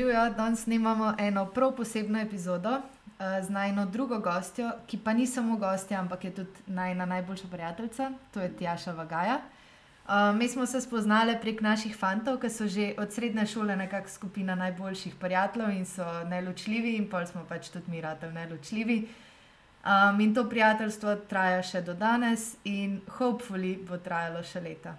Živijo, danes snimamo eno prav posebno epizodo uh, z najno drugo gostjo, ki pa ni samo gostja, ampak je tudi najna najboljša prijateljica, to je Tjaša Vagaja. Uh, mi smo se spoznali prek naših fantov, ki so že od srednje šole nekakšna skupina najboljših prijateljev in so neločljivi, in pol smo pač tudi mi radi neločljivi. Um, in to prijateljstvo traja še do danes, in hopefully bo trajalo še leta.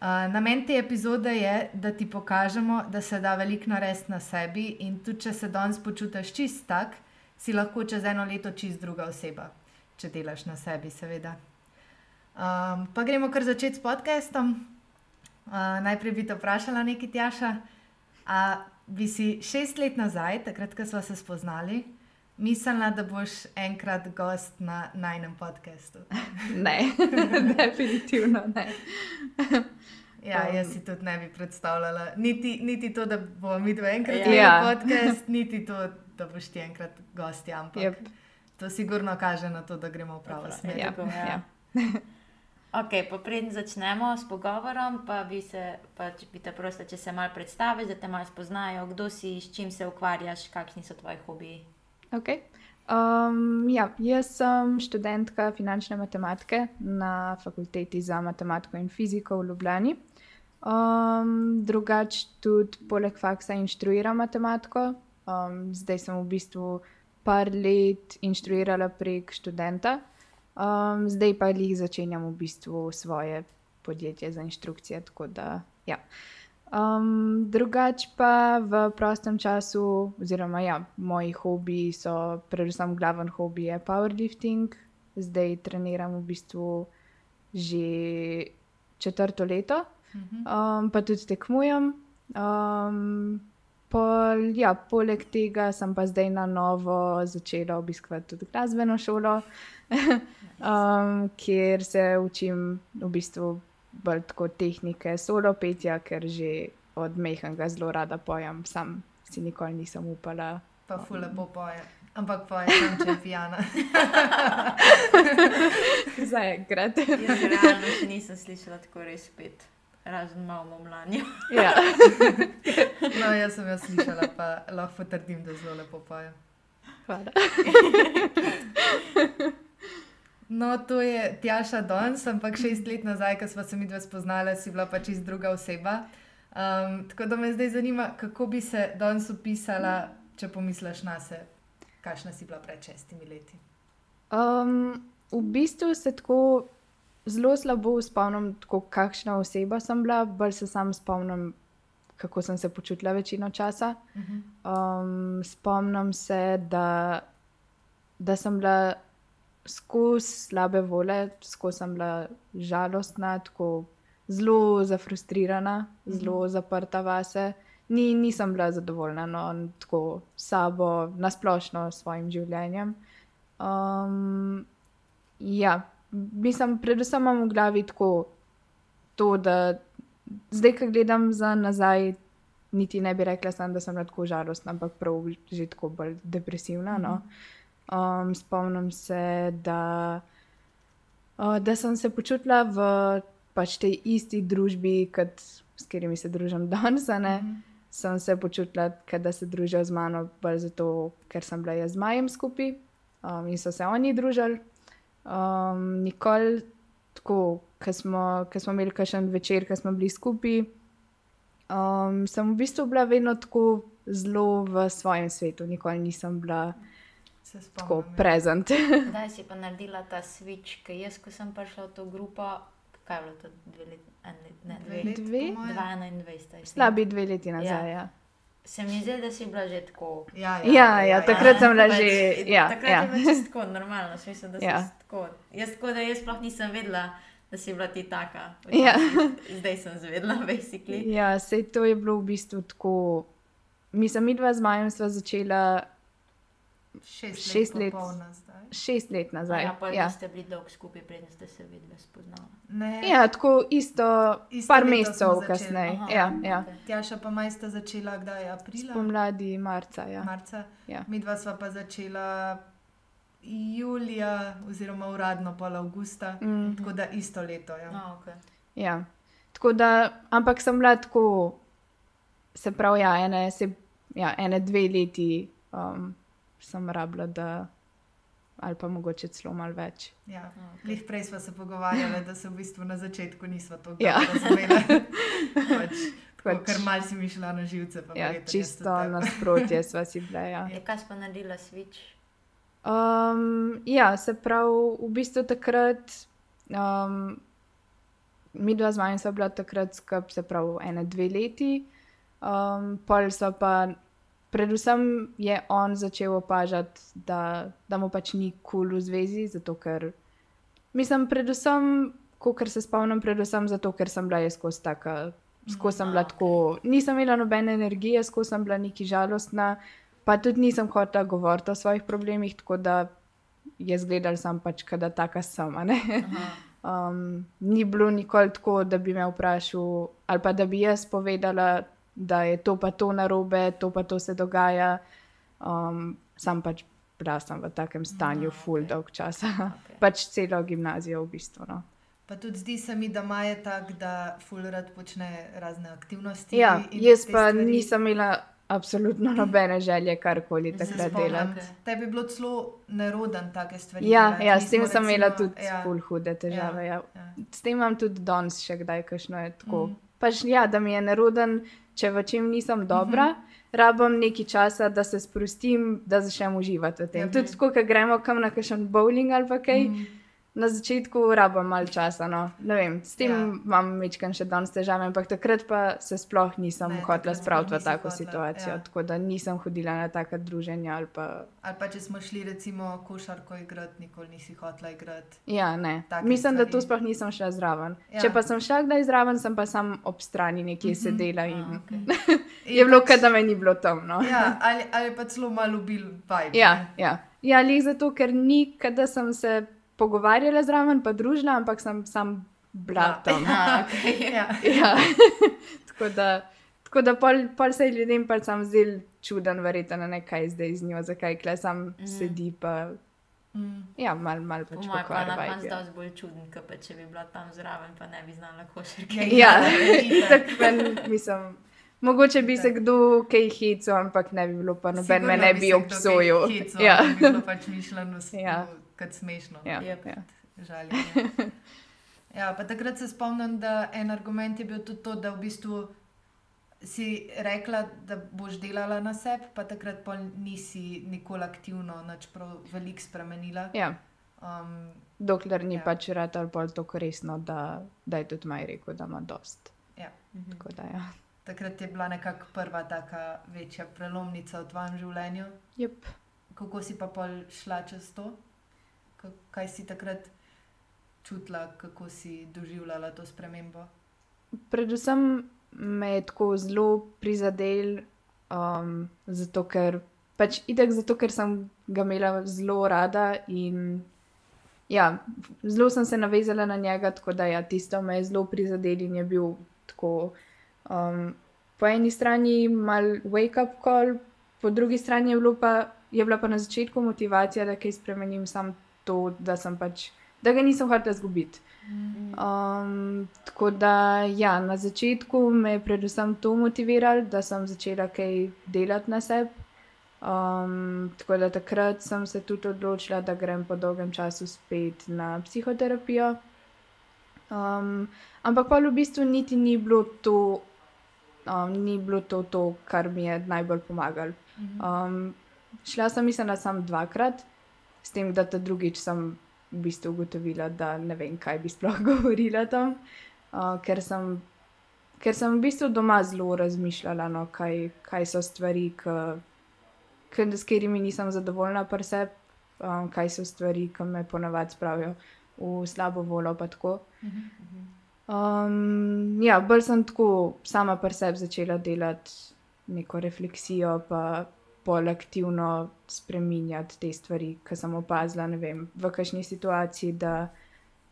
Namen te epizode je, da ti pokažemo, da se da veliko narediti na sebi, in tudi če se danes počutiš čist tak, si lahko čez eno leto čist druga oseba, če delaš na sebi, seveda. Um, pa gremo kar začeti s podcastom. Uh, najprej bi te vprašala, nekaj Tjaša. A bi si šest let nazaj, takrat, ko smo se spoznali, mislila, da boš enkrat gost na najnem podkastu? ne, definitivno ne. Ja, um, jaz si tudi ne bi predstavljala. Niti, niti to, da bomo mi dve enkrat imeli ja. podcast, niti to, da boš ti enkrat gosti. Ampak yep. to sigurno kaže na to, da gremo v pravo smer. Ja, ja. Ok, preden začnemo s pogovorom, pa bi se, pač, bi te prosil, če se malo predstaviš, da te malo spoznajo, kdo si, s čim se ukvarjaš, kakšni so tvoji hobiji. Okay. Um, ja, jaz sem študentka finančne matematike na fakulteti za matematiko in fiziko v Ljubljani. Um, drugač, tudi poleg faksa inštruiram matematiko. Um, zdaj sem v bistvu par let inštruirala prek študenta, um, zdaj pa jih začenjam v bistvu svoje podjetje za inštrukcije. Da, ja. um, drugač pa v prostem času, oziroma ja, moji hobiji so, predvsem glaven hobi je powerlifting, zdaj treniram v bistvu že četrto leto um, pa tudi tekmujem. Um, pol, ja, poleg tega sem pa zdaj na novo začela obiskovati tudi glasbeno šolo, um, kjer se učim v bistvu bolj tako tehnike solo petja, ker že od mehanga zelo rada pojem, sam si nikoli nisem upala. Pa fule bo poje. Ampak pa je tam če pijana. Jaz realno še nisem slišala tako res pet razen malo mlanja. ja. no, jaz sem jo slišala, pa lahko trdim, da zelo lepo poje. Hvala. No, to je Tjaša Dons, ampak šest let nazaj, ko smo se mi dve spoznali, si bila pač iz druga oseba. Um, tako da me zdaj zanima, kako bi se Dons opisala, če pomisliš na se, kakšna si bila pred šestimi leti. Um, v bistvu se tako zelo slabo spomnim, kakšna oseba sem bila, bolj se sam spomnim, kako sem se počutila večino časa. Um, spomnim se, da, da sem bila skozi slabe vole, skozi sem bila žalostna, tako zelo zafrustrirana, zelo mhm. zaprta vase. Ni, nisem bila zadovoljna no, tako sabo, nasplošno s svojim življenjem. Um, ja, mislim, predvsem imam v glavi tako, to, da zdaj, ko gledam za nazaj, niti ne bi rekla, sam, da sem tako žalostna, ampak prav že tako bolj depresivna. No. Um, spomnim se, da, uh, da sem se počutila v pač tej isti družbi, kot s katerimi se družim danes. Mm -hmm. Sem se počutila, da se družijo z mano, bolj zato, ker sem bila jaz z Majem skupaj um, in so se oni družili. Um, nikoli tako, ki smo, smo imeli kakšen večer, ki smo bili skupaj. Um, sem v bistvu bila vedno tako zelo v svojem svetu, nikoli nisem bila spomnim, tako ja. prezent. Zdaj si pa naredila ta switch, ki jaz, ko sem prišla v to grupo, kaj je bilo to dve leti? Ne, dve, dve, dve. Slabi dve leti nazaj. Ja. Ja. Se mi zdi, da si bila že tako. Ja, ja, ja, ja, ja takrat ja. sem bila že. Ja, takrat ja. je bilo tako normalno, mislim, da ja. si tako. Jaz, tako da jaz sploh nisem vedela, da si bila ti taka. Ja. Zdaj sem zvedela, basically. Ja, sej to je bilo v bistvu tako. Mi smo mi dva z Majem začela šest, šest let. let šest let nazaj. Ja, pa ja. ste bili dolgo skupaj, preden ste se videli spoznali. Ja, tako isto, isto par mesecev kasneje. Ja, ja. okay. Tjaša pa maj sta začela, kdaj je aprila? Pomladi marca. Ja. marca. Ja. Mi dva sva pa začela julija, oziroma uradno pa avgusta, mm -hmm. tako da isto leto. Ja. Oh, okay. ja. Tako da, ampak sem bila tako, se pravi, ja, ene, se ja, ene dve leti um, sem rabila, da, ali pa mogoče celo malo več. Ja. Lih prej smo se pogovarjali, da se v bistvu na začetku nismo to Ja. razumeli. pač, Pač- ker mal si mi šla na živce. pa Ja, verjetno čisto nasprotje sva si bila. Ja. Je kaj pa naredila switch? Um, ja, se pravi, v bistvu takrat, um, mi dva z vami sva bila takrat skupaj, se pravi, ene dve leti, um, pol so pa, predvsem je on začel opažati, da, da mu pač ni kul cool v zvezi, zato ker, mislim, predvsem, kot se spomnim, predvsem zato, ker sem bila jaz skozi taka. Skozi sem bila tako, nisem imela nobene energije, skozi sem bila neki žalostna, pa tudi nisem hotela govoriti o svojih problemih, tako da je zgledal sem pač, da taka sem. Um, ni bilo nikoli tako, da bi me vprašal, ali pa da bi jaz povedala, da je to pa to narobe, to pa to se dogaja. Um, sam pač bila sem v takem stanju, Aha, full ok. dolg časa. Ok. pač celo gimnazijo v bistvu. No. Pa tudi zdi se mi, da ima je tak, da fulrad počne razne aktivnosti. Ja, jaz pa stvari. nisem imela absolutno nobene želje karkoli takrat delati. Tebi je bilo celo neroden take stvari. Ja, delati. ja, s tem sem imela recimo- tudi ja, ful hude težave. Ja. ja. S tem imam tudi danes še kdaj, kajšno je tako. Mm. Pač ja, da mi je neroden, če v čem nisem dobra, mm -hmm. rabim nekaj časa, da se sprostim, da začnem uživati v tem. Ja, Ja, tudi ko gremo kam na kakšen bowling ali kaj. Mm. Na začetku rabim malo časa, no. ne vem, s tem Ja. imam večkrat še danes težave, ampak takrat pa se sploh nisem Ne, hotela spraviti v tako hotela, situacijo, ja. tako da nisem hodila na taka druženja ali pa. Ali pa če smo šli recimo košarko igrati, nikoli nisi hotela igrati. Ja, ne. Mislim, da stvari. tu sploh nisem šla zraven. Ja. Če pa sem šla kdaj zraven, sem pa sam ob strani nekje mm -hmm. sedela in A, okej. je bilo, kot da me ni bilo tam. No. Ja, ali, ali pa celo malo bil vibe. Ja, ne. ja. ja lih zato, ker ni, da sem se pogovarjala zraven, pa družila, ampak sem sam bila Ja. tam. A, okay. Ja. Ja. tako da, tako da pol, pol se je ljudem pa sam zdel čuden, verjetno ne kaj zdaj z njo, zakaj kle sam mm. sedi pa. Mm. Ja, mal, mal Po pač mojem pa na koncu ja. dosti bolj čuden, kot pa če bi bila tam zraven, pa ne bi znala košarke. Ja, Ja, tako mislim. Mogoče bi se kdo kaj hecal, ampak ne bi bilo pa noben me ne bi obsojal. kaj hecal, Ja. bi pač mišljeno Ja. Kot smešno. Ja, Jep. ja. Žaljenje. Ja, pa takrat se spomnim, da en argument je bil tudi to, da v bistvu si rekla, da boš delala na sebi, pa takrat pol nisi nikoli aktivno, nič prav veliko spremenila. ja. Um, Dokler ni Ja. pač rad ali bolj tako resno, da, da je tudi maj rekel, da ima dost. ja. Mhm. Tako da ja. Takrat je bila nekako prva taka večja prelomnica v tvojem življenju. Yep. Kako si pa pol šla čez to? Ka- Kaj si takrat čutila, kako si doživljala to spremembo? Predvsem me je tako zelo prizadel, um, zato ker pač idek, zato ker sem ga imela zelo rada in ja, zelo sem se navezala na njega, tako da ja, tisto me je zelo prizadel in je bil tako. Um, po eni strani mal wake up call, po drugi strani je, bilo pa, je bila pa na začetku motivacija, da kaj spremenim, sam to, da sem pač, da ga nisem hotela izgubiti. Um, tako da, ja, na začetku me je predvsem to motiviralo, da sem začela kaj delati na sebi. Um, tako da takrat sem se tudi odločila, da grem po dolgem času spet na psihoterapijo. Um, ampak pa v bistvu niti ni bilo to, um, ni bilo to, to, kar mi je najbolj pomagalo. Um, šla sem, mislim, da sem dvakrat, s tem, da ta drugič sem v bistvu ugotovila, da ne vem, kaj bi sploh govorila tam, uh, ker, sem, ker sem v bistvu doma zelo razmišljala, no, kaj, kaj so stvari, k, k, s katerimi nisem zadovoljna, pa se, um, kaj so stvari, ki me ponavadi spravijo v slabo voljo. Um, ja, bolj sem tako sama pri sebi začela delati neko refleksijo, pa bolj aktivno spreminjati te stvari, ki sem opazila ne vem, v kakšni situaciji, da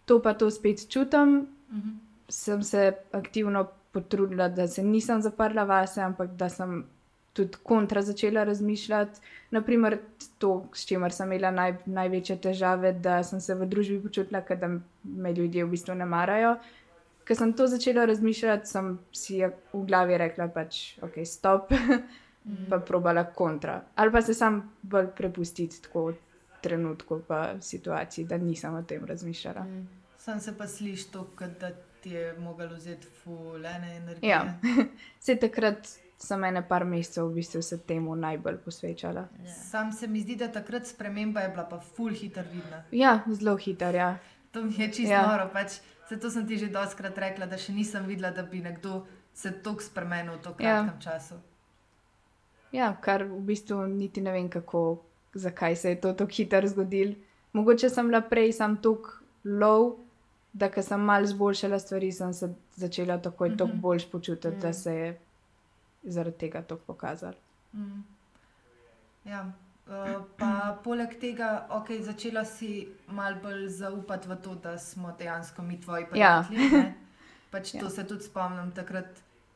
to pa to spet čutim. Mhm. Sem se aktivno potrudila, da se nisem zaprla vase, ampak da sem tudi kontra začela razmišljati. Naprimer, to, s čimer sem imela naj, največje težave, da sem se v družbi počutila, da me ljudje v bistvu ne marajo. Ker sem to začela razmišljati, sem si v glavi rekla, pač, ok, stop. mm. pa probala kontra. Ali pa se sam bolj prepustiti tako trenutku, pa situaciji, da nisem o tem razmišljala. Mm. Sam se pa slišiš to, da ti je mogel vzeti fulene energije. Ja, se takrat. Sem ene par mesecev v bistvu se temu najbolj posvečala. Ja. Sam se mi zdi, da takrat sprememba je bila pa ful hiter vidna. Ja, zelo hiter. Ja. To mi je čisto ja. noro. Pač, zato sem ti že doskrat rekla, da še nisem videla, da bi nekdo se tako spremenil v tako ja. kratkem ja. času. Ja, kar v bistvu niti ne vem, kako, zakaj se je to tako hitro zgodilo. Mogoče sem bila prej sam tako low, da ko sem malo zboljšala stvari, sem se začela takoj mm -hmm. tako bolj počutiti, mm -hmm. da se je zaradi tega to pokazalo. Mm. Ja. Uh, pa poleg tega, okay, začela si malo bolj zaupati v to, da smo dejansko mi tvoji ja. prijatelji. Ja. Pač ja. To se tudi spomnim, takrat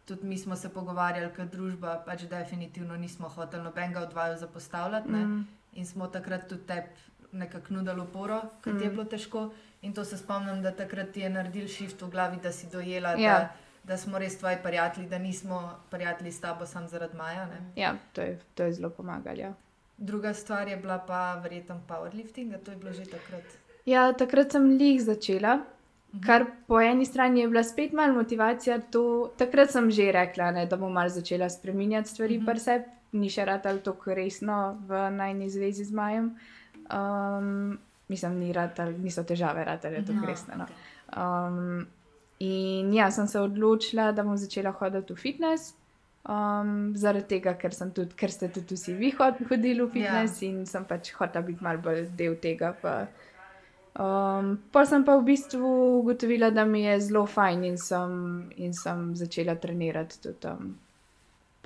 tudi mi smo se pogovarjali, ker družba pač definitivno nismo hoteli nobenega od vaju zapostavljati. Mm. In smo takrat tudi tebi nekako nudili oporo, ker mm. ti je mm. bilo težko. In to se spomnim, da takrat ti je naredil shift v glavi, da si dojela. Ja. Da, da smo res tvoji prijatelji, da nismo prijatelji s tabo samo zaradi Maja. Ne? Ja, to je, to je zelo pomagalo. Ja. Druga stvar je bila pa verjetno powerlifting, to je bilo že takrat. Ja, takrat sem jih začela. Mhm. Kar po eni strani je bila spet malo motivacija, to, takrat sem že rekla, ne, da bom malo začela spremenjati stvari, pa se ni še rado tako resno v najni zvezi z Majem. Um, mislim, ni ratal, niso težave, rado je to no, resno. No. Um, In ja, sem se odločila, da bom začela hoditi v fitness. Um, zaradi tega, ker, tudi, ker ste tudi vsi vi hodili v fitness ja. in sem pač hotela biti malo bolj del tega. Pa, um, pa sem pa v bistvu ugotovila, da mi je zelo fajn in sem, in sem začela trenirati tudi um,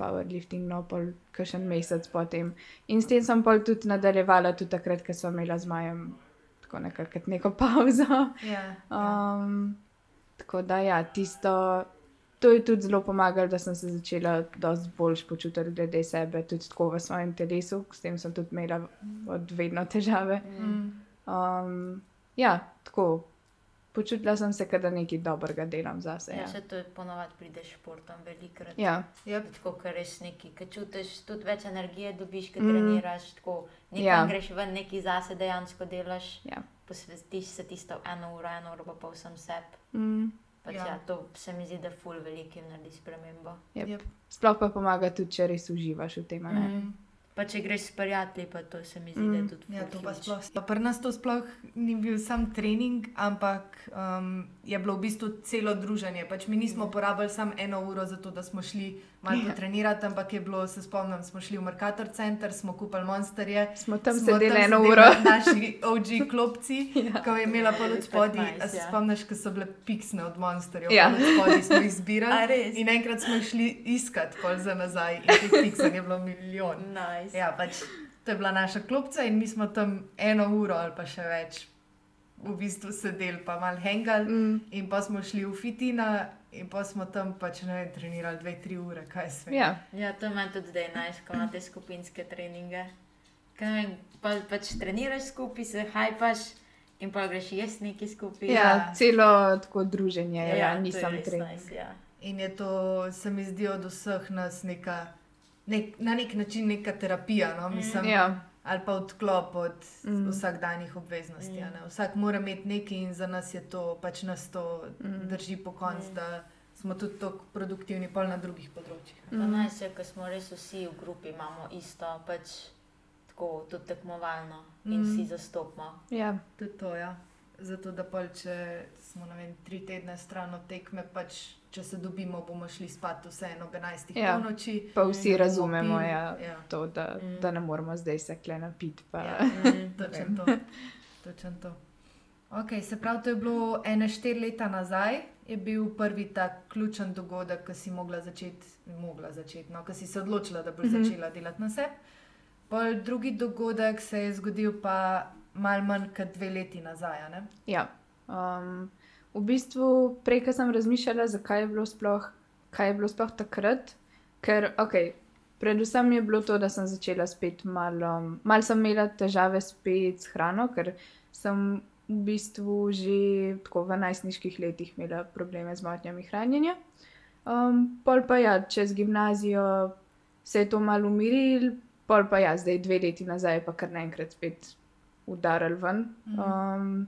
powerlifting, no, pol kakšen mesec potem. In s tem sem pa tudi nadaljevala, tudi takrat, ker sem imela z Majem tako nekako neko pauzo. Ja, um, ja. Tako da, ja, tisto, to je tudi zelo pomagalo, da sem se začela dosti bolj počutiti glede sebe, tudi tako v svojem telesu, s tem sem tudi imela od vedno težave. Mm. Um, ja, tako. Počutila sem se, da nekaj dobrega delam za sebe. Ja, še to je ponovadi prideš športom velikrat. Ja. Yep. Tako, ker res nekaj, ki čutiš, tudi več energije dobiš, ker mm. treniraš, tako nekaj ja. greš ven, nekaj zase dejansko delaš. Ja. Posvetiš se tisto eno uro, eno uro pa pol sem sebi. Mm. Pač ja. Ja, to se mi zdi, da je ful velikim naredi spremembo. Yep. Yep. Sploh pa pomaga tudi, če res uživaš v tem. Mm. Pa če greš s prijatelji, pa to se mi zdi, mm. da je mm. tudi ja, to. Sploh, pa pri nas to sploh ni bil sam trening, ampak um, je bilo v bistvu celo druženje. Pač mi nismo mm. porabili samo eno uro za to, da smo šli malo. Ja. trenirati, ampak je bilo, se spomnim, smo šli v Mercator Center, smo kupili monsterje. Smo tam smo sedeli tam eno uro. Naši OG klopci. Ja. ko je imela pa od spodaj. Nice, se ja. spomniš, ko so bile piksne od monsterjev? Ja. Od spodaj smo jih zbirali. in enkrat smo šli iskat pol za nazaj in teh piksov je bilo milijon. Nice. Nice. Ja, pač, to je bila naša klopca in mi smo tam eno uro ali pa še več v bistvu sedeli, pa malo hengal. Mm. In pa smo šli v fitina. In pa smo tam pač ne vem, trenirali dve, tri ure, kaj se je. Ja. ja, to imaš tudi zdaj, znaš, ko imaš skupinske treninge. Vem, pa, pač treniraš skupaj, se hajpaš in pa greš jaz neki skupaj. Ja, ja, celo tako druženje, ja, ja nisem trener. Nice, ja. In je to, se mi zdi, od vseh nas neka nek, na nek način neka terapija, no? Mislim, ja. ali pa odklop od mm. vsakdanjih obveznosti. Mm. Vsak mora imeti nekaj in za nas je to, pač nas to mm. drži po koncu, mm. da smo tudi tako produktivni, pa na drugih področjih. Mm. Naj se, ker smo res vsi v grupi, imamo isto, pač tako tudi tekmovalno in mm. vsi zastopamo. Ja, tudi to, ja. Zato, da pa če smo vem, tri tedne stran od tekme, pač če se dobimo, bomo šli spat vseeno ob 11. Ja, noči. Pa vsi razumemo, ja, ja. To, da, mm. da ne moramo zdaj se kle napiti. Ja, mm, točen to. Točen to. Okay, se pravi, to je bilo ene štiri leta nazaj, je bil prvi ta ključen dogodek, ki si mogla začeti, mogla začeti, no, ki si se odločila, da boš mm -hmm. začela delati na sebi. Pol drugi dogodek se je zgodil pa malo manj kot dve leti nazaj. Ja. Um, v bistvu prej, ko sem razmišljala, zakaj je bilo sploh, kaj je bilo sploh takrat. Ker, ok, predvsem je bilo to, da sem začela spet malo, malo sem imela težave spet s hrano, ker sem v bistvu že tako v najstniških letih imela probleme z motnjami hranjenja. Um, pol pa ja, čez gimnazijo se je to malo umiril, pol pa ja, zdaj dve leti nazaj, pa kar naenkrat spet udaril ven. Um,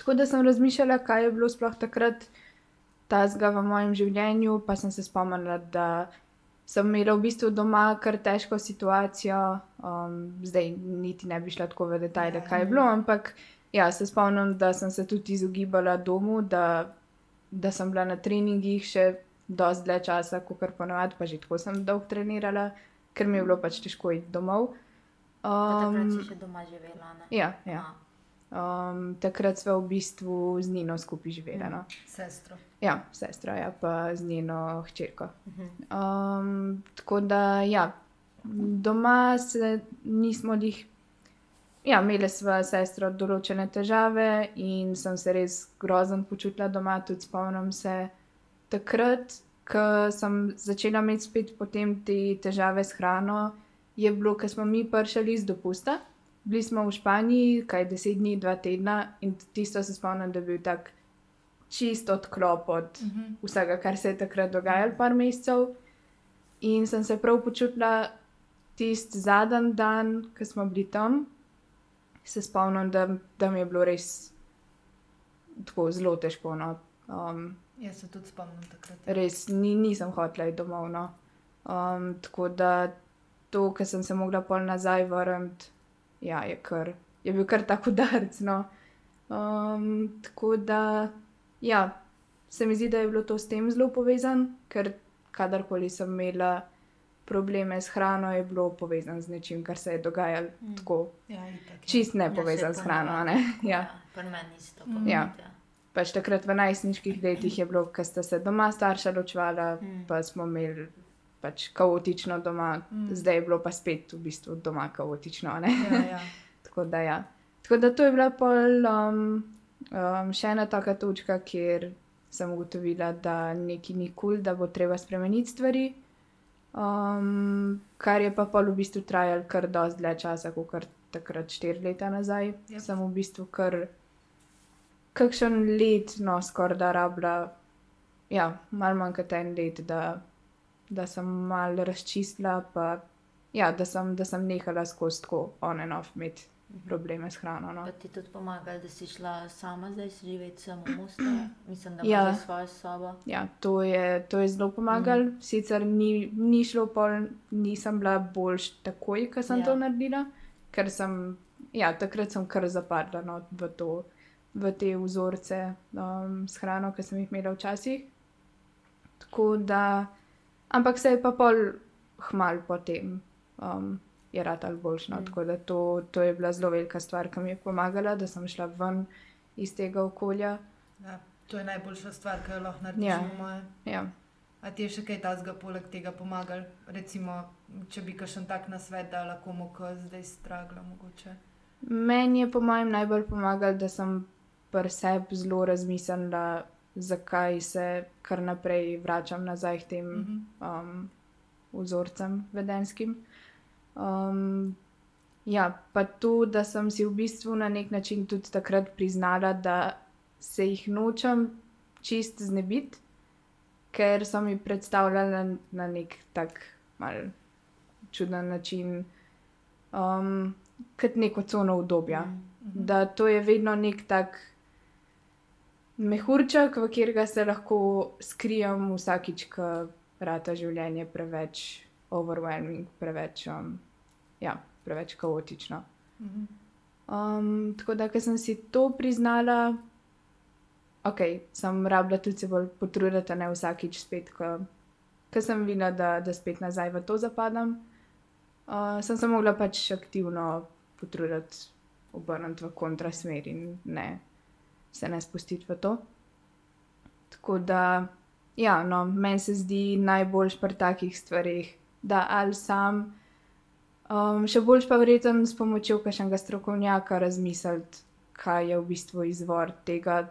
tako da sem razmišljala, kaj je bilo sploh takrat ta zga v mojem življenju, pa sem se spomnila, da sem imela v bistvu doma kar težko situacijo, um, zdaj niti ne bi šla tako v detajle, ja, kaj je bilo, ampak ja, se spomnim, da sem se tudi izogibala domu, da, da sem bila na treningih še dosti dlje časa, kot kar ponovadi, pa že tako sem dolgo trenirala, ker mi je bilo pač težko iti domov. Um, takrat si še doma živela. Ne? Ja, ja. Um, takrat smo v bistvu z Nino skupaj živeli. No? Sestro. Ja, sestra, ja, pa z njeno hčerko. Um, tako da, ja, doma se nismo jih. Ja, imeli smo sestro določene težave in sem se res grozen počutila doma. Tudi spomnim se takrat, ko sem začela imeti spet potem te težave s hrano, je bilo, ker smo mi pršali iz dopusta. Bili smo v Španiji, kaj deset dni, dva tedna in tisto se spomnim, da je bil tak čist odklop od uh mhm. -huh. vsega, kar se je takrat dogajalo, par mesecev. In sem se prav počutila tisti zadnji dan, ko smo bili tam, se spomnim, da, da mi je bilo res tako zelo težko. No. Um, Jaz se tudi spomnim takrat. Ja. Res ni, nisem hotela iti domov. No. Um, tako da to, kar sem se mogla pol nazaj vrniti, ja, je, kar, je bil kar tako udarc. No. Um, tako da Ja, se mi zdi, da je bilo to s tem zelo povezano, ker kadarkoli sem imela probleme s hrano, je bilo povezano z nečim, kar se je dogajalo mm. tako. Ja, itak, ja. Čist ne ja, povezano s hrano. Ne? Ja, pa meni isto. Mm. Ja. ja. Pač takrat v najstniških letih je bilo, ker sta se doma starša ločvala, mm. pa smo imeli pač kaotično doma, mm. zdaj je bilo pa spet v bistvu doma kaotično. Ja, ja. tako, da, ja. tako da to je bila pol. Um, Um, še ena taka točka, kjer sem ugotovila, da nekaj ni kul, cool, da bo treba spremeniti stvari. Um, kar je pa pol v bistvu trajalo kar dosti dlje časa, kot kar takrat štiri leta nazaj. Yep. Sem v bistvu kar kakšen let, no skoraj da rabla, ja, malo manj kot en let, da, da sem malo razčistila, pa ja, da sem, da sem nehala skozi tako on and off med probleme s hrano. No. Pa ti tudi pomaga, da si šla sama zdaj živeti samo v Mostu, mislim, da ja. imaš svojo sobo. Ja, to je, to je zelo pomagalo. Mm. Sicer ni, ni šlo pol, nisem bila boljš takoj, ko sem ja. to naredila, ker sem, ja, takrat sem kar zapadla no, v, to, v te vzorce um, s hrano, ki sem jih imela včasih. Tako da, ampak se je pa pol hmal potem. Um, je rad ali boljš. No? Mm. Tako da to, to je bila zelo velika stvar, ki mi je pomagala, da sem šla ven iz tega okolja. Ja, to je najboljša stvar, ki jo lahko narediš. Ja. Ja. A ti je še kaj tazga poleg tega pomagal? Recimo, če bi kakšen tak nasvet dala komu, ki zdaj stragla mogoče. Meni je po mojem najbolj pomagal, da sem pri sebi zelo razmislila, zakaj se kar naprej vračam nazaj k tem mm -hmm. um, vzorcem vedenskim. Um, ja, pa to, da sem si v bistvu na nek način tudi takrat priznala, da se jih nočem čist znebiti, ker so mi predstavljali na nek tak mal čuden način, um, kot neko cono obdobja. Mm -hmm. Da to je vedno nek tak. Mehurček, v katerega se lahko skrijem vsakič, ko rata življenje preveč overwhelming, preveč, um, ja, preveč kaotično. Mhm. Um, tako da, ker sem si to priznala, ok, sem rabila tudi se bolj potruditi, ne vsakič spet, ko sem videla, da, da spet nazaj v to zapadam. Uh, sem se mogla pač aktivno potruditi, obrniti v kontrasmer in ne, se ne spustiti v to. Tako da, ja, no, meni se zdi najboljš pri takih stvarih, da ali sam, um, še bolj pa verjetno s pomočjo kakšnega strokovnjaka razmisliti, kaj je v bistvu izvor tega,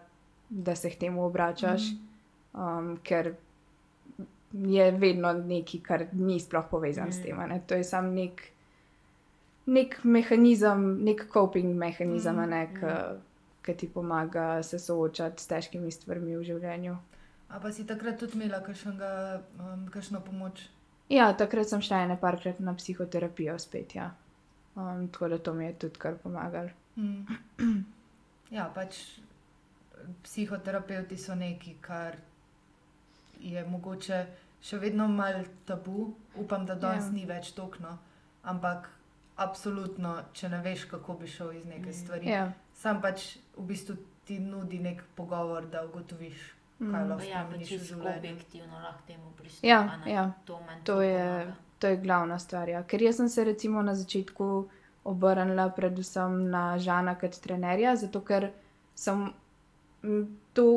da se k temu obračaš, mm. um, ker je vedno nekaj, kar ni sploh povezan mm. s tem. Ne? To je samo nek, nek mehanizem, nek coping mehanizem, mm. ki mm. Ti pomaga se soočati s težkimi stvarmi v življenju. A pa si takrat tudi imela kakšnega, um, kakšno pomoč? Ja, takrat sem šla ene parkrat na psihoterapijo spet. Ja. Um, tako da to mi je tudi kar pomagalo. Mm. Ja, pač psihoterapeuti so neki, kar je mogoče še vedno malo tabu, upam, da danes ja. ni več tokno, ampak absolutno, če ne veš, kako bi šel iz neke mm. stvari. Ja. Sam pač v bistvu ti nudi nek pogovor, da ugotoviš, kaj mm. lahko ja, pač objektivno lahko temu pristopiš. Ja, ja. To, to, je, to je glavna stvar. Ja. Ker jaz sem se recimo na začetku obrnila predvsem na Žana kot trenerja, zato ker sem to,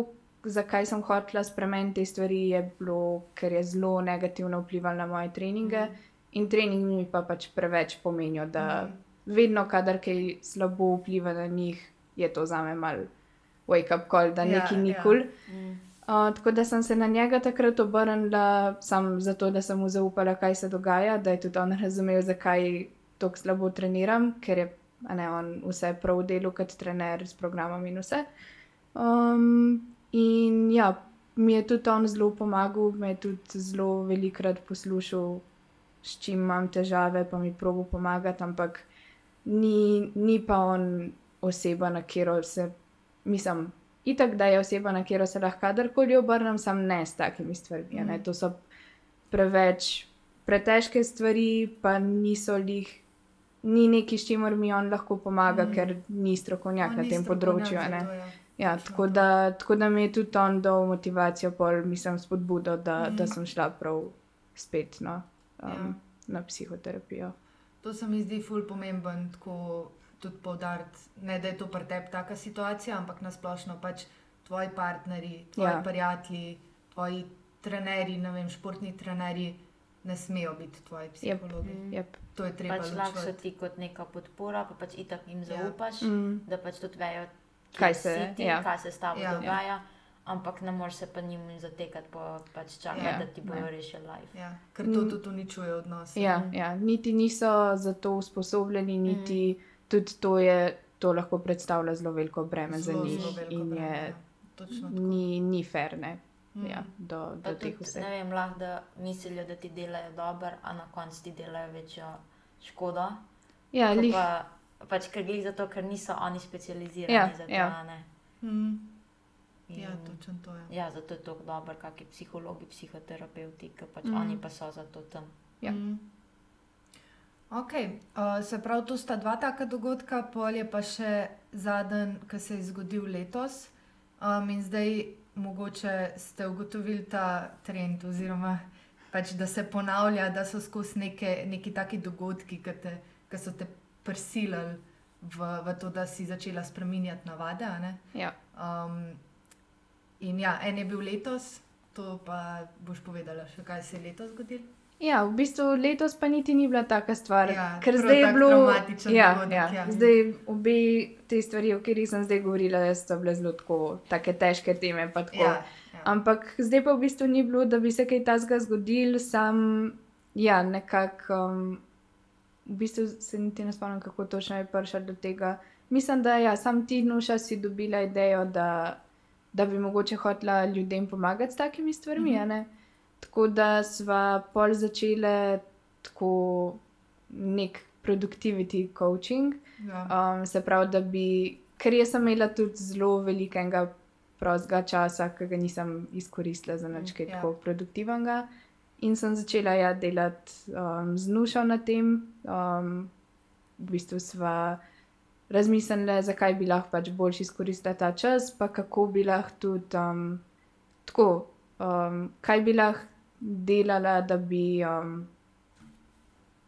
zakaj sem hotela spremeniti te stvari, je bilo, ker je zelo negativno vplivalo na moje treninge. Mm. In trening mi pa pač preveč pomenijo, da mm. Vedno, kadar kaj slabo vpliva na njih, je to za me mal wake up call, da ja, neki nikoli. Ja. Mm. Uh, tako da sem se na njega takrat obrnila, samo zato, da sem mu zaupala, kaj se dogaja, da je tudi on razumel, zakaj tako slabo treniram, ker je ne, on vse prav delo kot trener s programom in vse. Um, in ja, mi je tudi on zelo pomagal, me je tudi zelo velikrat poslušal, s čim imam težave, pa mi probo pomagati, ampak ni, ni pa on oseba, na katero se, mislim, itak da je oseba, na katero se lahko kadarkoli obrnem, sam ne s takimi stvarmi. Mm. To so preveč pretežke stvari, pa niso lih ni neki, s čimer mi on lahko pomaga, mm. ker ni strokovnjak na tem področju. Ja. Ja, tako, da, tako da mi je tudi on dal motivacijo, pol, mislim, spodbudo, da, mm. da sem šla prav spet no, um, ja. na psihoterapijo. To se mi zdi ful pomemben, tako tudi povdariti, ne da je to pri tebi taka situacija, ampak nasplošno pač tvoji partnerji, tvoji ja. prijatelji, tvoji trenerji, ne vem, športni trenerji ne smejo biti tvoji psihologi. Yep. Yep. To je treba. Pač lahko so ti kot neka podpora, pa pač itak jim ja. zaupaš, yeah. mm. da pač tudi vejo, kaj se, ti, ja. kaj se s tabo ja. dogaja. Ampak ne moreš se pa njim zatekati, pa pač čakati, ja, da ti bojo rešili life. Ja, ker to mm. tudi uničuje odnose. Ja, ja, niti niso za to usposobljeni, niti mm. tudi to, je, to lahko predstavlja zelo veliko breme zelo, za njih. In breme, je, ja. ni, ni fair, ne. Mm. Ja, do, do teh vseh. Ne vem, lahko da mislijo, da ti delajo dobro, a na koncu ti delajo večjo škodo. Ja, lih... pa, pač ker gre za to, ker niso oni specializirani ja, za to. Ja. Mm. Ja, točno to je. Ja, zato je to dobro, kakšni psihologi, psihoterapeuti, ki pač mm. oni pa so za to tam. Ja. Mm. Ok, uh, se pravi, to sta dva taka dogodka, pol je pa še zadnji, ki se je zgodil letos. Um, in zdaj mogoče ste ugotovili ta trend, oziroma pač, da se ponavlja, da so skozi neke, neki taki dogodki, ki so te prisilili v, v to, da si začela spremenjati navade. Ja. Um, in ja, en je bil letos, to pa boš povedala, še kaj se je letos zgodilo. Ja, v bistvu letos pa niti ni bila taka stvar. Ja, ker zdaj je bilo traumatično. Ja, dogodek, ja. ja. Zdaj obe te stvari, o katerih sem zdaj govorila, so bile zelo tako, take težke teme. Ja, ja. Ampak zdaj pa v bistvu ni bilo, da bi se kaj tasga zgodil, sam ja, nekako. Um, v bistvu se niti ne spomnim, kako točno je prišel do tega. Mislim, da ja, sam ti nuša si dobila idejo, da, da bi mogoče hotela ljudem pomagati s takimi stvarmi. Mm -hmm. Tako da smo pol začeli tako nek productivity coaching. Ja. Um, se pravi, da bi, ker jaz sem imela tudi zelo velikega prostega časa, ki ga nisem izkoristila za nekaj ja. tako produktivnega. In sem začela ja, delati um, z nušo na tem. Um, v bistvu smo razmislili, zakaj bi lahko pač bolj izkoristila ta čas, pa kako bi lahko tudi um, tako, um, kaj bi lahko delala, da bi. Um,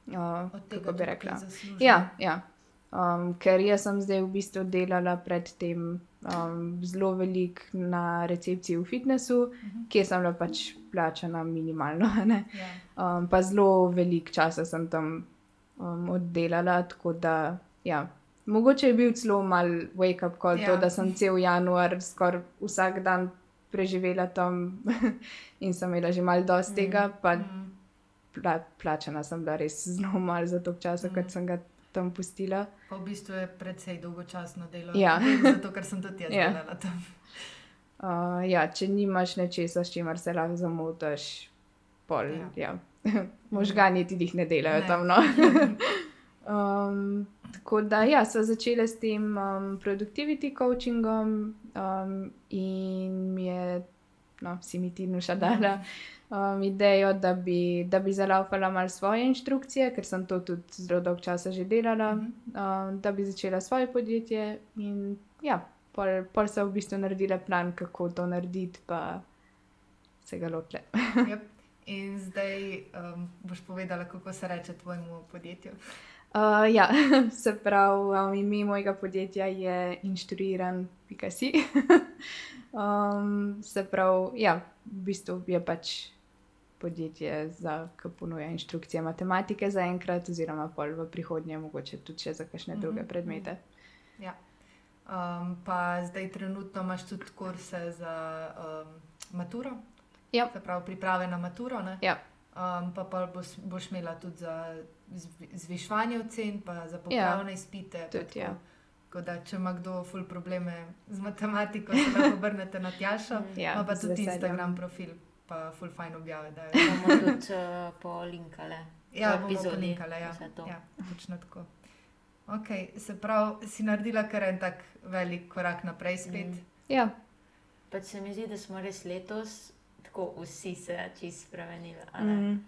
uh, kako bi rekla? Ja, ja. Um, ker jaz sem zdaj v bistvu delala predtem um, zelo veliko na recepciji v fitnessu, uh mhm. -huh. kjer sem bila pač plačana minimalno. Yeah. Ja. Um, pa zelo veliko časa sem tam um, oddelala, tako da. Ja. Mogoče je bil celo mal wake up call, ja. to, da sem cel januar skoraj vsak dan preživela tam in sem imela že malo dosti mm. tega, pa mm. pla, plačana sem bila res zelo malo za to čas, mm. kot sem ga tam pustila. Pa v bistvu je precej dolgočasno delo. Ja. Zato, ker sem tudi jaz ja. delala tam. Uh, ja, če nimaš nečesa, s čimer se lahko zamotaš, pol, ja. Ja. možgani ti jih ne delajo ne. tam. No. Um, tako da, ja, so začele s tem um, produktivity coachingom um, in mi je, no, si mi ti nuša dala. Um, idejo, da bi, da bi zalaupala malo svoje inštrukcije, ker sem to tudi zelo dolgo časa že delala, um, da bi začela svoje podjetje. In ja, pol, pol sem v bistvu naredila plan, kako to narediti, pa se ga lotle. yep. In zdaj um, boš povedala, kako se reče tvojemu podjetju. Uh, ja, se pravi, um, ime mojega podjetja je inštruiran, pika si. um, se pravi, ja, v bistvu je pač podjetje, ki ponuja inštrukcije matematike za enkrat, oziroma pol v prihodnje, mogoče tudi za kakšne druge mhm, predmete. Ja. Um, pa zdaj trenutno imaš tudi kurse za um, maturo. Ja. Se pravi, priprave na maturo. Ja. Um, pa pa boš, boš imela tudi za zvišanje ocen, pa za popravne ja. izpite. Tudi, ja. Da, če ima kdo ful probleme z matematiko, se lahko obrnete na Tjašo. Ja, pa tudi Instagram profil, pa ful fajn objave. Da bomo tudi uh, po linkale. Ja, bomo po linkale, ja. ja točno tako. Okay, se pravi, si naredila kar en tak velik korak naprej spet. Mm. Ja. Pa se mi zdi, da smo res letos tako vsi se čist spremenili. Mm.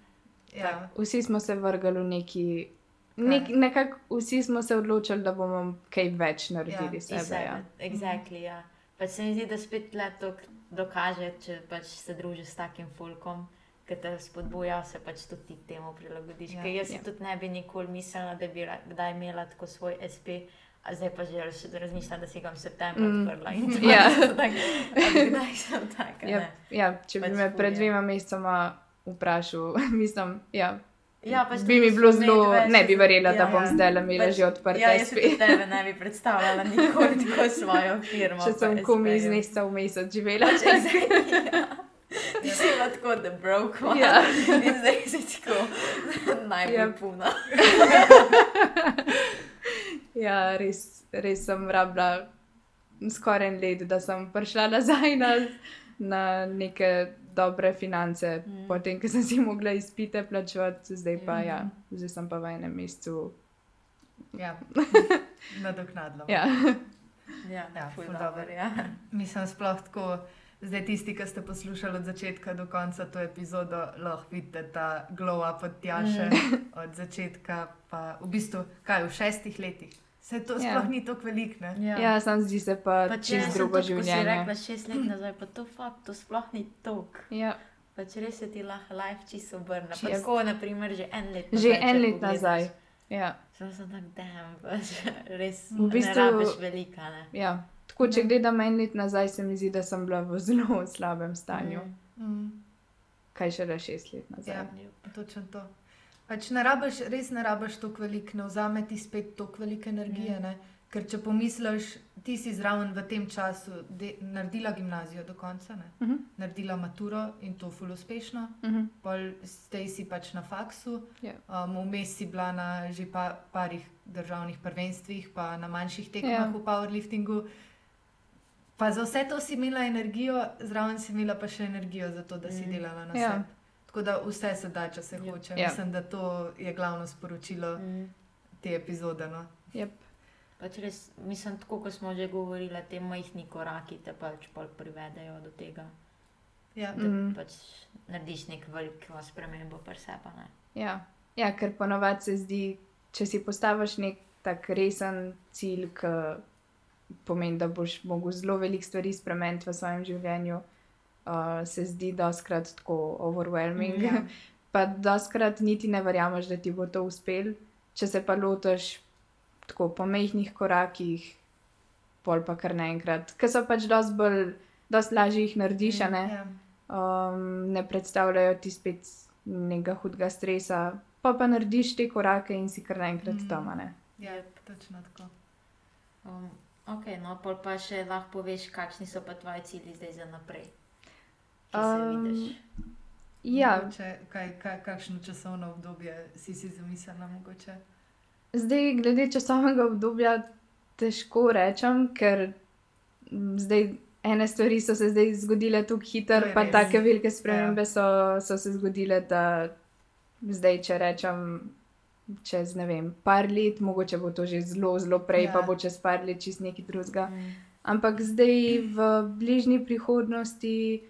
Ja. Vsi smo se vrgli v neki. Nek, nekako vsi smo se odločili, da bomo kaj več naredili ja, sebe. sebe. Ja. Exactly, ja. Pa se mi zdi, da spet leto dokaže, če pač se družiš s takim folkom, ki te spodbuja, se pač tudi temu prilagodiš. Ja, jaz ja. tudi ne bi nikoli mislila, da bi kdaj imela tako svoj SP zdaj pa že razmišljam, da si ga v septembru mm. odprla. Ja, kdaj sem tak? Ja, ja, če bi pač me pred dvema mesecema vprašal, mislim, ja. Ja, pač bi mi bilo zelo, ne bi verjela, ja, da bom ja. zdaj imela pač, že odprte. Ja, jaz bi tebe ne bi predstavljala nikoli tako svojo firmo. Če sem komi iz meseca v mesec živela. Pač, ja. Ti si bila tako, da broke one. Ja. In zdaj si tako najbolj ja. puna. Ja, res, res sem rabila skoraj en let, da sem prišla nazaj na, na neke dobre finance, mm. potem, ko sem si mogla izpite plačevati, zdaj pa mm. ja, zdaj sem pa v enem mestu. Ja, nadoknadno. Ja, ja, ja, dober, ja. Mislim, sploh tako. Zdaj, tisti, ki ste poslušali od začetka do konca to epizodo, lahko vidite ta glow up od Tjaše, mm. od začetka, pa v bistvu, kaj v šestih letih. Se to ja. sploh ni tako veliko. Ja, ja sam zdi se pa, pa če je drugo življenje. Če si rekla šest let nazaj, pa to fakt, to sploh ni tok. Ja. Pa če res se ti lahko life čisto obrne. Pa tako, naprimer, že en let nazaj. Že en let nazaj. Ja. Sem se tak, da pač res v bistvu, ne velika. Ne? Ja. Tako, če mm. gledam en let nazaj, se mi zdi, da sem bila v zelo slabem stanju. Mm. Mm. Kaj še le šest let nazaj. Ja, točno to. Pač ne rabiš, res ne rabiš tako veliko, ne vzame ti spet tako veliko energije. Mm. Ker če pomisliš, ti si zraven v tem času de, naredila gimnazijo do konca, uh mhm. -huh. naredila maturo in to ful uspešno, uh -huh. pol zdaj si pač na faksu, yeah. Ja. um, vmes si bila na že pa, parih državnih prvenstvih, pa na manjših tekmah yeah. Ja. v powerliftingu. Pa za vse to si imela energijo, zraven si imela pa še energijo za to, da si mm. delala na yeah. sebi. Tako da vse se da, če se hoče. Ja. Mislim, da to je glavno sporočilo mm. te epizode. No? Yep. Pač res, mislim, tako kot smo že govorili, te majhni koraki te pač privedejo do tega. Ja. Da mm. pač narediš nek velik spremembo, pa se pa ne. Ja. ja, ker ponovadi se zdi, če si postaviš nek tak resen cilj, ki pomeni, da boš mogel zelo veliko stvari spremeniti v svojem življenju uh, se zdi doskrat tako overwhelming. Ja. pa doskrat niti ne verjameš, da ti bo to uspel, če se pa lotiš tako po mehkih korakih, pol pa kar naenkrat, ker so pač dosti bolj, dosti lažje jih narediš, ne? Ja. Um, ne predstavljajo ti spet nekega hudega stresa, pa pa narediš te korake in si kar naenkrat mm. tam. Ja, točno tako. Um, ok, no, pa še lahko poveš, kakšni so pa tvoji cilji zdaj za naprej. Um, ja. Mogoče, kaj, kaj, kakšno časovno obdobje si si zamislila? Mogoče? Zdaj, glede časovnega obdobja, težko rečem, ker zdaj ene stvari so se zdaj zgodile tako hitro, pa tako velike spremembe ja. so, so se zgodile, da zdaj, če rečem, čez ne vem, par let, mogoče bo to že zelo, zelo prej, ja. pa bo čez par let čist nekaj drugega. Mm. Ampak zdaj v bližnji prihodnosti.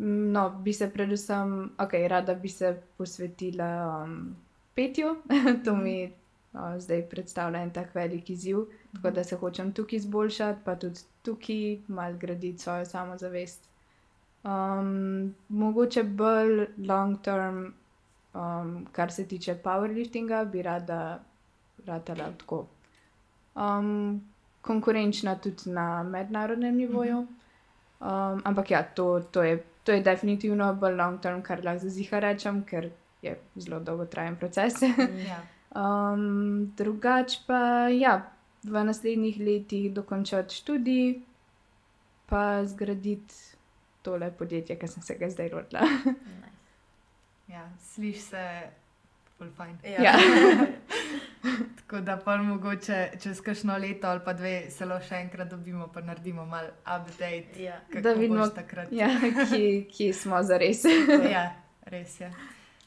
No, bi se predvsem, ok, rada bi se posvetila um, petju, to mi uh, zdaj predstavlja en tak velik izziv, tako da se hočem tukaj izboljšati, pa tudi tukaj malo graditi svojo samozavest. Um, mogoče bolj long term, um, kar se tiče powerliftinga, bi rada ratala tako um, konkurenčna tudi na mednarodnem nivoju. Um, ampak ja, to, to, je, to je definitivno bolj long term, kar lahko za ziha rečem, ker je zelo dolgotrajen proces. ja. Um, drugač pa ja, v naslednjih letih dokončati študij, pa zgraditi tole podjetje, ki sem se ga zdaj rodila. ja, slišiš se, bolj fajn. Ja. ja. Tako da pa mogoče čez kakšno leto ali pa dve se lahko še enkrat dobimo, pa naredimo malo update. Ja. Da vidimo, ja, kje, kje smo za res. ja, res je.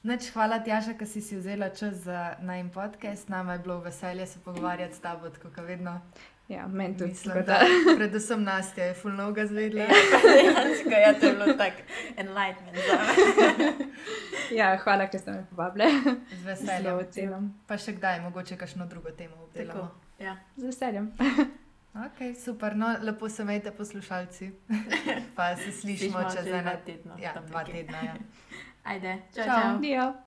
Noč hvala, Tjaša, da si si vzela čas za najmen podcast. Nama je bilo veselje se pogovarjati s tabo, kot vedno. Ja, meni tudi mislim, da. Predvsem nas je fulno ga zvedela. Ja, ja, to je bilo tako enlightenment ja, hvala, ker ste me povabili. Z veseljem. Pa še kdaj, mogoče kakšno drugo temo obdelamo. Ja. Z veseljem. Ok, super, no, lepo se imejte poslušalci. Pa se slišimo čez ena tedna. Ja, dva tedna. Ja. Ajde, čau, čau. čau.